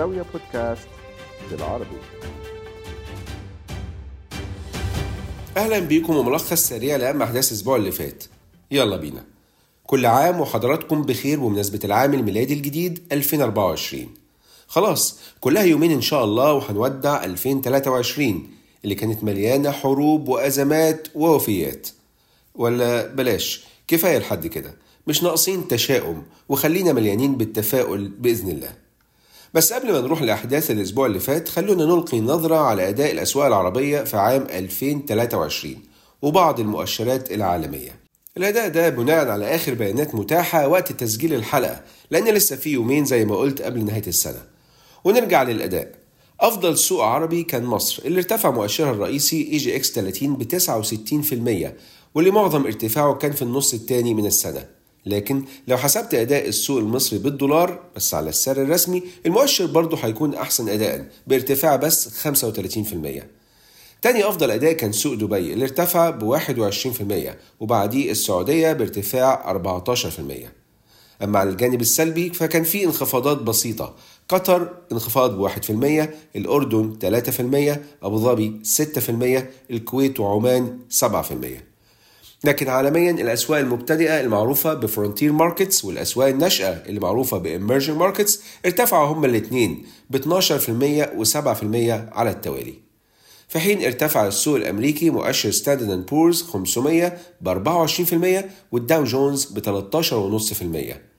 زاوية بودكاست بالعربي. أهلا بيكم وملخص سريع لأهم أحداث الأسبوع اللي فات. يلا بينا. كل عام وحضراتكم بخير بمناسبة العام الميلادي الجديد 2024 خلاص كلها يومين إن شاء الله وهنودع 2023 اللي كانت مليانة حروب وأزمات ووفيات. ولا بلاش كفاية لحد كده. مش ناقصين تشاؤم وخلينا مليانين بالتفاؤل بإذن الله. بس قبل ما نروح لأحداث الأسبوع اللي فات خلونا نلقي نظرة على أداء الأسواق العربية في عام 2023 وبعض المؤشرات العالمية. الأداء ده بناء على آخر بيانات متاحة وقت تسجيل الحلقة لأن لسه في يومين زي ما قلت قبل نهاية السنة. ونرجع للأداء. أفضل سوق عربي كان مصر اللي ارتفع مؤشرها الرئيسي EGX 30 ب 69% واللي معظم ارتفاعه كان في النص الثاني من السنة. لكن لو حسبت أداء السوق المصري بالدولار بس على السعر الرسمي المؤشر برضه هيكون أحسن أداء بارتفاع بس 35% تاني أفضل أداء كان سوق دبي اللي ارتفع ب 21% وبعديه السعودية بارتفاع 14% أما على الجانب السلبي فكان في انخفاضات بسيطة. قطر انخفاض ب 1% الأردن 3% أبو ظبي 6% الكويت وعمان 7% لكن عالميا الأسواق المبتدئة المعروفة ب frontier markets والأسواق الناشئة اللي معروفة ب emerging markets ارتفعوا هما الاثنين ب 12% و7% على التوالي. في حين ارتفع السوق الأمريكي مؤشر ستاندرد أند بورز 500 ب 24% والداو جونز ب 13.5%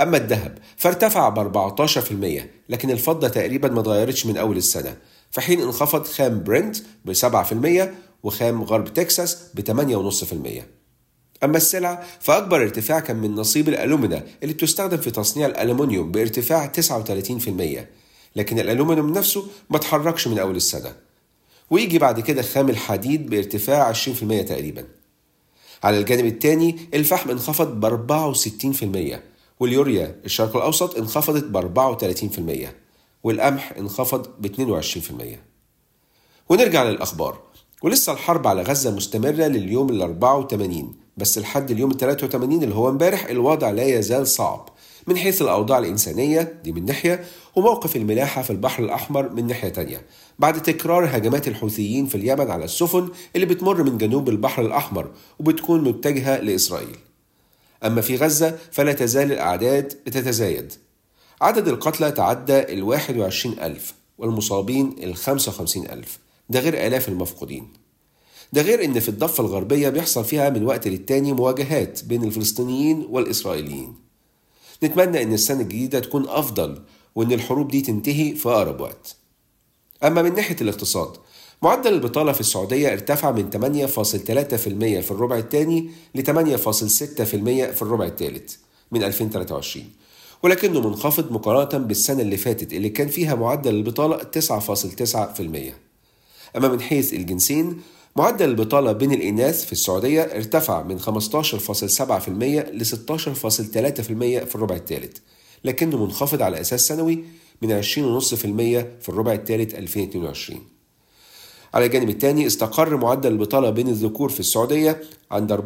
أما الذهب فارتفع ب 14% لكن الفضة تقريبا ما اتغيرتش من أول السنة. في حين انخفض خام برنت ب 7% وخام غرب تكساس ب 8.5% أما السلع فأكبر ارتفاع كان من نصيب الألومينا اللي بتستخدم في تصنيع الألمنيوم بارتفاع 39% لكن الألومنيوم نفسه ما اتحركش من أول السنة. ويجي بعد كده خام الحديد بارتفاع 20% تقريبا. على الجانب الثاني الفحم انخفض ب 64% واليوريا الشرق الأوسط انخفضت ب 34% والقمح انخفض ب 22% ونرجع للأخبار. ولسه الحرب على غزة مستمرة لليوم ال 84 بس لحد اليوم ال 83 اللي هو امبارح الوضع لا يزال صعب من حيث الأوضاع الإنسانية دي من ناحية وموقف الملاحة في البحر الأحمر من ناحية تانية بعد تكرار هجمات الحوثيين في اليمن على السفن اللي بتمر من جنوب البحر الأحمر وبتكون متجهة لإسرائيل. أما في غزة فلا تزال الأعداد تتزايد عدد القتلى تعدى ال 21 ألف والمصابين ال 55 ألف. ده غير آلاف المفقودين. ده غير إن في الضفة الغربية بيحصل فيها من وقت للتاني مواجهات بين الفلسطينيين والإسرائيليين. نتمنى إن السنة الجديدة تكون أفضل وإن الحروب دي تنتهي في أقرب وقت. أما من ناحية الاقتصاد معدل البطالة في السعودية ارتفع من 8.3% في الربع الثاني ل 8.6% في الربع الثالث من 2023 ولكنه منخفض مقارنة بالسنة اللي فاتت اللي كان فيها معدل البطالة 9.9% أما من حيث الجنسين معدل البطالة بين الإناث في السعودية ارتفع من 15.7% ل 16.3% في الربع الثالث لكنه منخفض على أساس سنوي من 20.5% في الربع الثالث 2022 على الجانب الثاني استقر معدل البطالة بين الذكور في السعودية عند 4.6%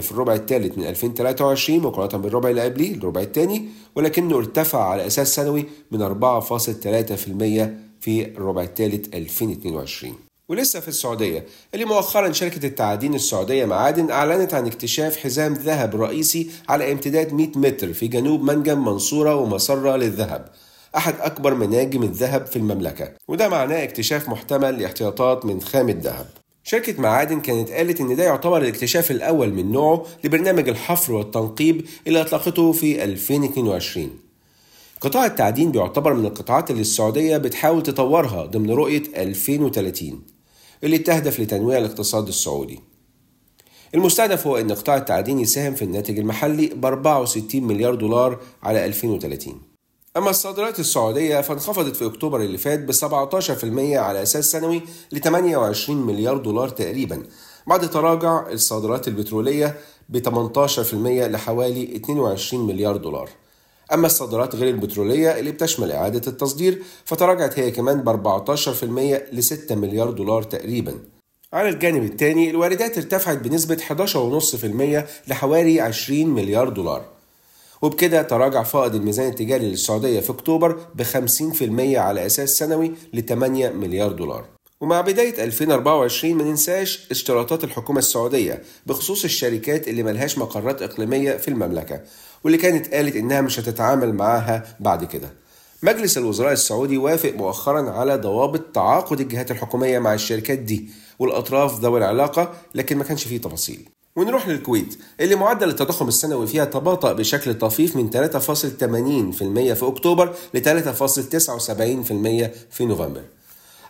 في الربع الثالث من 2023 مقارنة بالربع اللي قبليه الربع الثاني ولكنه ارتفع على أساس سنوي من 4.3% في الربع الثالث 2022 ولسه في السعودية اللي مؤخرا شركة التعدين السعودية معادن أعلنت عن اكتشاف حزام ذهب رئيسي على امتداد 100 متر في جنوب منجم منصورة ومسرة للذهب. أحد أكبر مناجم الذهب في المملكة وده معناه اكتشاف محتمل لاحتياطات من خام الذهب. شركة معادن كانت قالت إن ده يعتبر الاكتشاف الأول من نوعه لبرنامج الحفر والتنقيب اللي أطلقته في 2022 قطاع التعدين بيعتبر من القطاعات اللي السعودية بتحاول تطورها ضمن رؤية 2030 اللي تهدف لتنويع الاقتصاد السعودي. المستهدف هو أن قطاع التعدين يساهم في الناتج المحلي ب 64 مليار دولار على 2030 أما الصادرات السعودية فانخفضت في أكتوبر اللي فات ب 17% على أساس سنوي ل 28 مليار دولار تقريبا بعد تراجع الصادرات البترولية ب 18% لحوالي 22 مليار دولار. أما الصادرات غير البترولية اللي بتشمل إعادة التصدير فتراجعت هي كمان ب 14% ل 6 مليار دولار تقريبا. على الجانب الثاني الواردات ارتفعت بنسبة 11.5% لحوالي 20 مليار دولار. وبكده تراجع فائض الميزان التجاري للسعودية في أكتوبر ب 50% على أساس سنوي ل 8 مليار دولار. ومع بداية 2024 ما ننساش اشتراطات الحكومة السعودية بخصوص الشركات اللي ملهاش مقرات إقليمية في المملكة واللي كانت قالت إنها مش هتتعامل معاها بعد كده. مجلس الوزراء السعودي وافق مؤخرا على ضوابط تعاقد الجهات الحكومية مع الشركات دي والأطراف ذوي العلاقة لكن ما كانش فيه تفاصيل. ونروح للكويت اللي معدل التضخم السنوي فيها تباطأ بشكل طفيف من 3.80% في أكتوبر ل 3.79% في نوفمبر.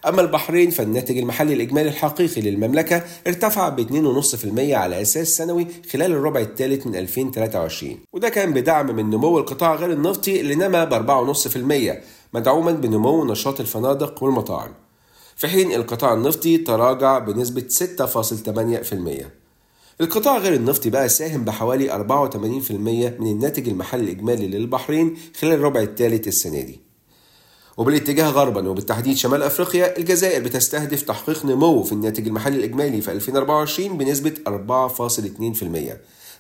أما البحرين فالناتج المحلي الإجمالي الحقيقي للمملكة ارتفع ب 2.5% على أساس سنوي خلال الربع الثالث من 2023 وده كان بدعم من نمو القطاع غير النفطي اللي نما ب 4.5% مدعوما بنمو نشاط الفنادق والمطاعم. في حين القطاع النفطي تراجع بنسبة 6.8% القطاع غير النفطي بقى ساهم بحوالي 84% من الناتج المحلي الإجمالي للبحرين خلال الربع الثالث السنة دي. وبالاتجاه غربا وبالتحديد شمال أفريقيا الجزائر بتستهدف تحقيق نمو في الناتج المحلي الإجمالي في 2024 بنسبة 4.2%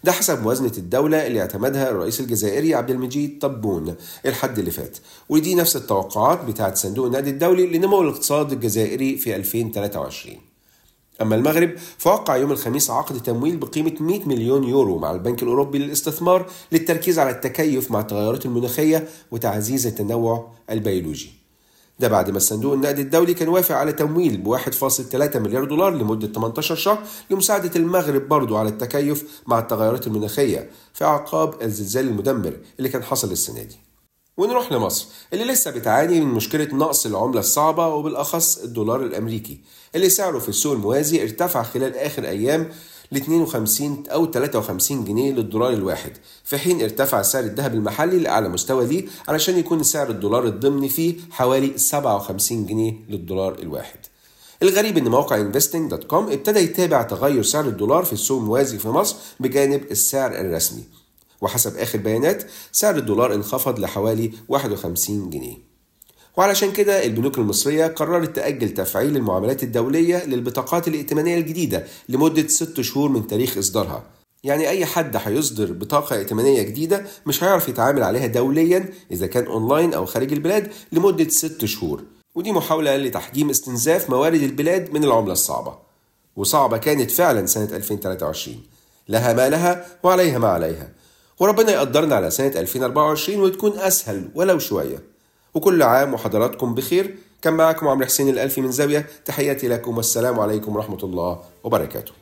ده حسب موازنة الدولة اللي اعتمدها الرئيس الجزائري عبد المجيد طبون الحد اللي فات. ودي نفس التوقعات بتاعت صندوق النقد الدولي لنمو الاقتصاد الجزائري في 2023 أما المغرب فوقع يوم الخميس عقد تمويل بقيمة 100 مليون يورو مع البنك الأوروبي للاستثمار للتركيز على التكيف مع التغيرات المناخية وتعزيز التنوع البيولوجي. ده بعد ما الصندوق النقد الدولي كان وافق على تمويل ب 1.3 مليار دولار لمدة 18 شهر لمساعدة المغرب برضو على التكيف مع التغيرات المناخية في أعقاب الزلزال المدمر اللي كان حصل السنة دي. ونروح لمصر اللي لسه بتعاني من مشكلة نقص العملة الصعبة وبالأخص الدولار الأمريكي اللي سعره في السوق الموازي ارتفع خلال آخر أيام ل 52 أو 53 جنيه للدولار الواحد في حين ارتفع سعر الذهب المحلي لأعلى مستوى ليه علشان يكون سعر الدولار الضمني فيه حوالي 57 جنيه للدولار الواحد. الغريب إن موقع investing.com ابتدى يتابع تغير سعر الدولار في السوق الموازي في مصر بجانب السعر الرسمي. وحسب آخر بيانات سعر الدولار انخفض لحوالي 51 جنيه. وعلشان كده البنوك المصرية قررت تأجل تفعيل المعاملات الدولية للبطاقات الائتمانية الجديدة لمدة 6 شهور من تاريخ إصدارها. يعني أي حد هيصدر بطاقة ائتمانية جديدة مش هيعرف يتعامل عليها دوليا إذا كان أونلاين أو خارج البلاد لمدة 6 شهور. ودي محاولة لتحجيم استنزاف موارد البلاد من العملة الصعبة. وصعبة كانت فعلا سنة 2023 لها ما لها وعليها ما عليها. وربنا يقدرنا على سنة 2024 وتكون أسهل ولو شوية. وكل عام وحضراتكم بخير. كان معكم عمرو حسين الألفي من زاوية. تحياتي لكم والسلام عليكم ورحمة الله وبركاته.